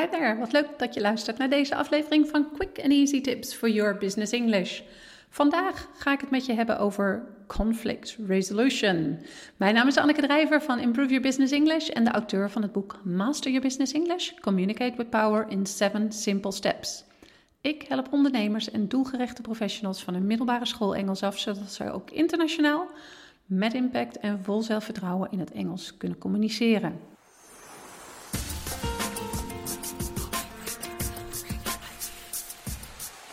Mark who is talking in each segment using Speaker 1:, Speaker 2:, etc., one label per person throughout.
Speaker 1: Hi there, wat leuk dat je luistert naar deze aflevering van Quick and Easy Tips for Your Business English. Vandaag ga ik het met je hebben over conflict resolution. Mijn naam is Anneke Drijver van Improve Your Business English en de auteur van het boek Master Your Business English: Communicate with Power in 7 Simple Steps. Ik help ondernemers en doelgerichte professionals van een middelbare school Engels af, zodat ze ook internationaal met impact en vol zelfvertrouwen in het Engels kunnen communiceren.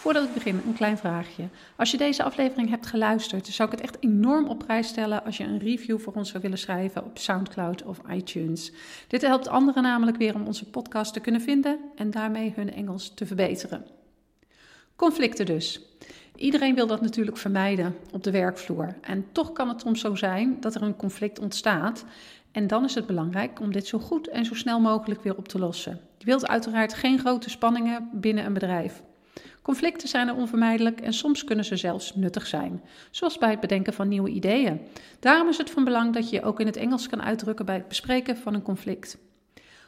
Speaker 1: Voordat ik begin, een klein vraagje. Als je deze aflevering hebt geluisterd, zou ik het echt enorm op prijs stellen als je een review voor ons zou willen schrijven op SoundCloud of iTunes. Dit helpt anderen namelijk weer om onze podcast te kunnen vinden en daarmee hun Engels te verbeteren. Conflicten dus. Iedereen wil dat natuurlijk vermijden op de werkvloer. En toch kan het soms zo zijn dat er een conflict ontstaat. En dan is het belangrijk om dit zo goed en zo snel mogelijk weer op te lossen. Je wilt uiteraard geen grote spanningen binnen een bedrijf. Conflicten zijn er onvermijdelijk en soms kunnen ze zelfs nuttig zijn, zoals bij het bedenken van nieuwe ideeën. Daarom is het van belang dat je je ook in het Engels kan uitdrukken bij het bespreken van een conflict.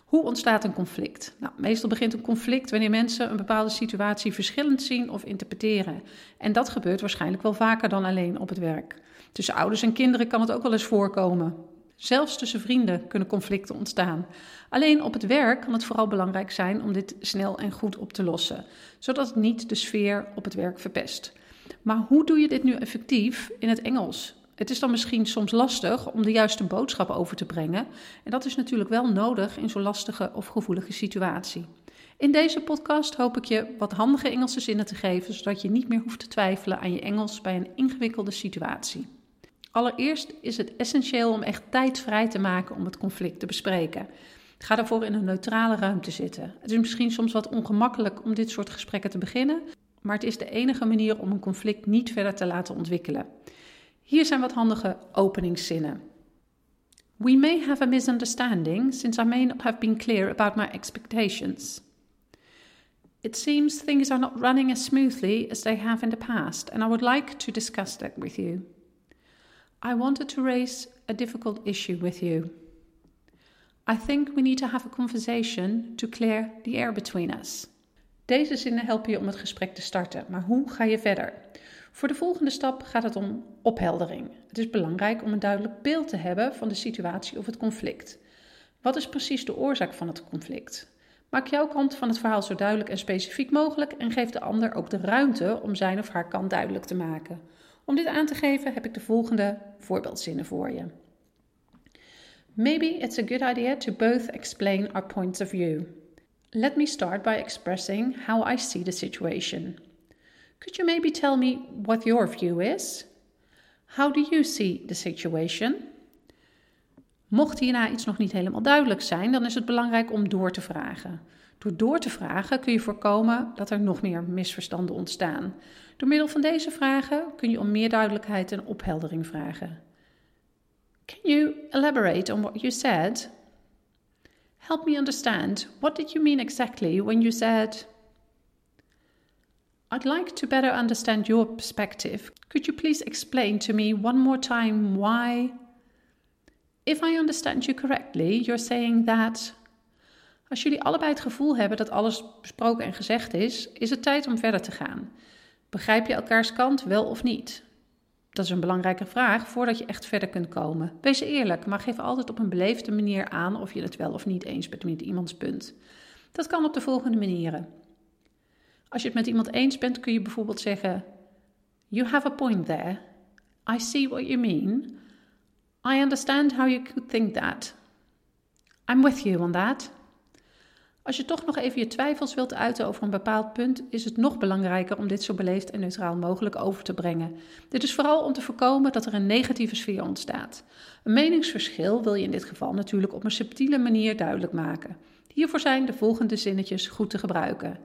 Speaker 1: Hoe ontstaat een conflict? Nou, meestal begint een conflict wanneer mensen een bepaalde situatie verschillend zien of interpreteren. En dat gebeurt waarschijnlijk wel vaker dan alleen op het werk. Tussen ouders en kinderen kan het ook wel eens voorkomen. Zelfs tussen vrienden kunnen conflicten ontstaan. Alleen op het werk kan het vooral belangrijk zijn om dit snel en goed op te lossen, zodat het niet de sfeer op het werk verpest. Maar hoe doe je dit nu effectief in het Engels? Het is dan misschien soms lastig om de juiste boodschap over te brengen. En dat is natuurlijk wel nodig in zo'n lastige of gevoelige situatie. In deze podcast hoop ik je wat handige Engelse zinnen te geven, zodat je niet meer hoeft te twijfelen aan je Engels bij een ingewikkelde situatie. Allereerst is het essentieel om echt tijd vrij te maken om het conflict te bespreken. Ga daarvoor in een neutrale ruimte zitten. Het is misschien soms wat ongemakkelijk om dit soort gesprekken te beginnen, maar het is de enige manier om een conflict niet verder te laten ontwikkelen. Hier zijn wat handige openingszinnen. We may have a misunderstanding since I may not have been clear about my expectations. It seems things are not running as smoothly as they have in the past, and I would like to discuss that with you. I wanted to raise a difficult issue with you. I think we need to have a conversation to clear the air between us. Deze zinnen helpen je om het gesprek te starten, maar hoe ga je verder? Voor de volgende stap gaat het om opheldering. Het is belangrijk om een duidelijk beeld te hebben van de situatie of het conflict. Wat is precies de oorzaak van het conflict? Maak jouw kant van het verhaal zo duidelijk en specifiek mogelijk en geef de ander ook de ruimte om zijn of haar kant duidelijk te maken. Om dit aan te geven heb ik de volgende voorbeeldzinnen voor je. Maybe it's a good idea to both explain our points of view. Let me start by expressing how I see the situation. Could you maybe tell me what your view is? How do you see the situation? Mocht hierna iets nog niet helemaal duidelijk zijn, dan is het belangrijk om door te vragen. Door door te vragen kun je voorkomen dat er nog meer misverstanden ontstaan. Door middel van deze vragen kun je om meer duidelijkheid en opheldering vragen. Can you elaborate on what you said? Help me understand. What did you mean exactly when you said? I'd like to better understand your perspective. Could you please explain to me one more time why? If I understand you correctly, you're saying that. Als jullie allebei het gevoel hebben dat alles besproken en gezegd is, is het tijd om verder te gaan. Begrijp je elkaars kant wel of niet? Dat is een belangrijke vraag voordat je echt verder kunt komen. Wees eerlijk, maar geef altijd op een beleefde manier aan of je het wel of niet eens bent met iemands punt. Dat kan op de volgende manieren. Als je het met iemand eens bent, kun je bijvoorbeeld zeggen: You have a point there. I see what you mean. I understand how you could think that. I'm with you on that. Als je toch nog even je twijfels wilt uiten over een bepaald punt, is het nog belangrijker om dit zo beleefd en neutraal mogelijk over te brengen. Dit is vooral om te voorkomen dat er een negatieve sfeer ontstaat. Een meningsverschil wil je in dit geval natuurlijk op een subtiele manier duidelijk maken. Hiervoor zijn de volgende zinnetjes goed te gebruiken.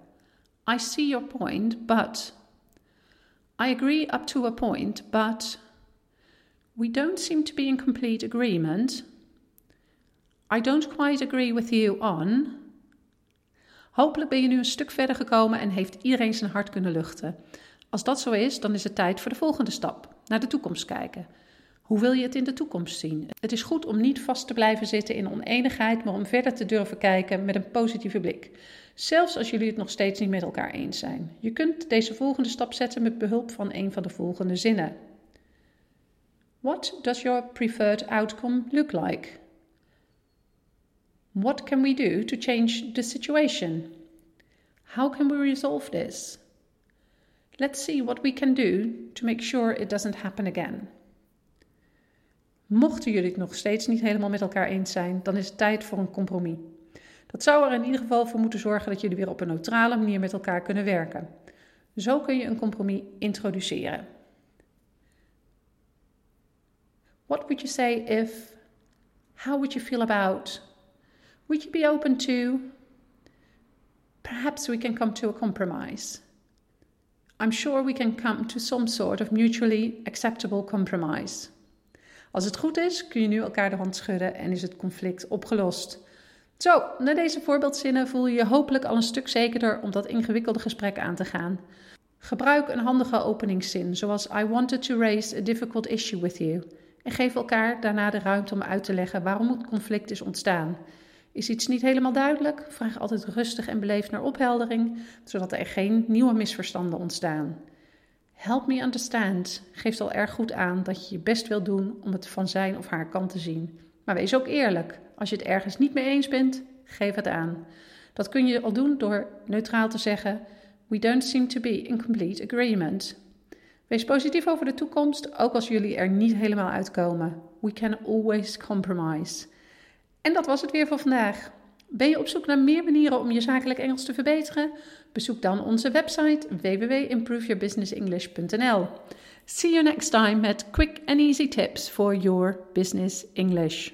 Speaker 1: I see your point, but. I agree up to a point, but. We don't seem to be in complete agreement. I don't quite agree with you on. Hopelijk ben je nu een stuk verder gekomen en heeft iedereen zijn hart kunnen luchten. Als dat zo is, dan is het tijd voor de volgende stap, naar de toekomst kijken. Hoe wil je het in de toekomst zien? Het is goed om niet vast te blijven zitten in oneenigheid, maar om verder te durven kijken met een positieve blik. Zelfs als jullie het nog steeds niet met elkaar eens zijn. Je kunt deze volgende stap zetten met behulp van een van de volgende zinnen. What does your preferred outcome look like? What can we do to change the situation? How can we resolve this? Let's see what we can do to make sure it doesn't happen again. Mochten jullie het nog steeds niet helemaal met elkaar eens zijn, dan is het tijd voor een compromis. Dat zou er in ieder geval voor moeten zorgen dat jullie weer op een neutrale manier met elkaar kunnen werken. Zo kun je een compromis introduceren. What would you say if? How would you feel about? Would you be open to? Perhaps we can come to a compromise. I'm sure we can come to some sort of mutually acceptable compromise. Als het goed is, kun je nu elkaar de hand schudden en is het conflict opgelost. Zo, na deze voorbeeldzinnen voel je je hopelijk al een stuk zekerder om dat ingewikkelde gesprek aan te gaan. Gebruik een handige openingszin, zoals I wanted to raise a difficult issue with you. En geef elkaar daarna de ruimte om uit te leggen waarom het conflict is ontstaan. Is iets niet helemaal duidelijk? Vraag altijd rustig en beleefd naar opheldering, zodat er geen nieuwe misverstanden ontstaan. Help me understand geeft al erg goed aan dat je je best wil doen om het van zijn of haar kant te zien. Maar wees ook eerlijk. Als je het ergens niet mee eens bent, geef het aan. Dat kun je al doen door neutraal te zeggen: We don't seem to be in complete agreement. Wees positief over de toekomst, ook als jullie er niet helemaal uitkomen. We can always compromise. En dat was het weer voor vandaag. Ben je op zoek naar meer manieren om je zakelijk Engels te verbeteren? Bezoek dan onze website www.improveyourbusinessenglish.nl. See you next time met quick and easy tips for your business English.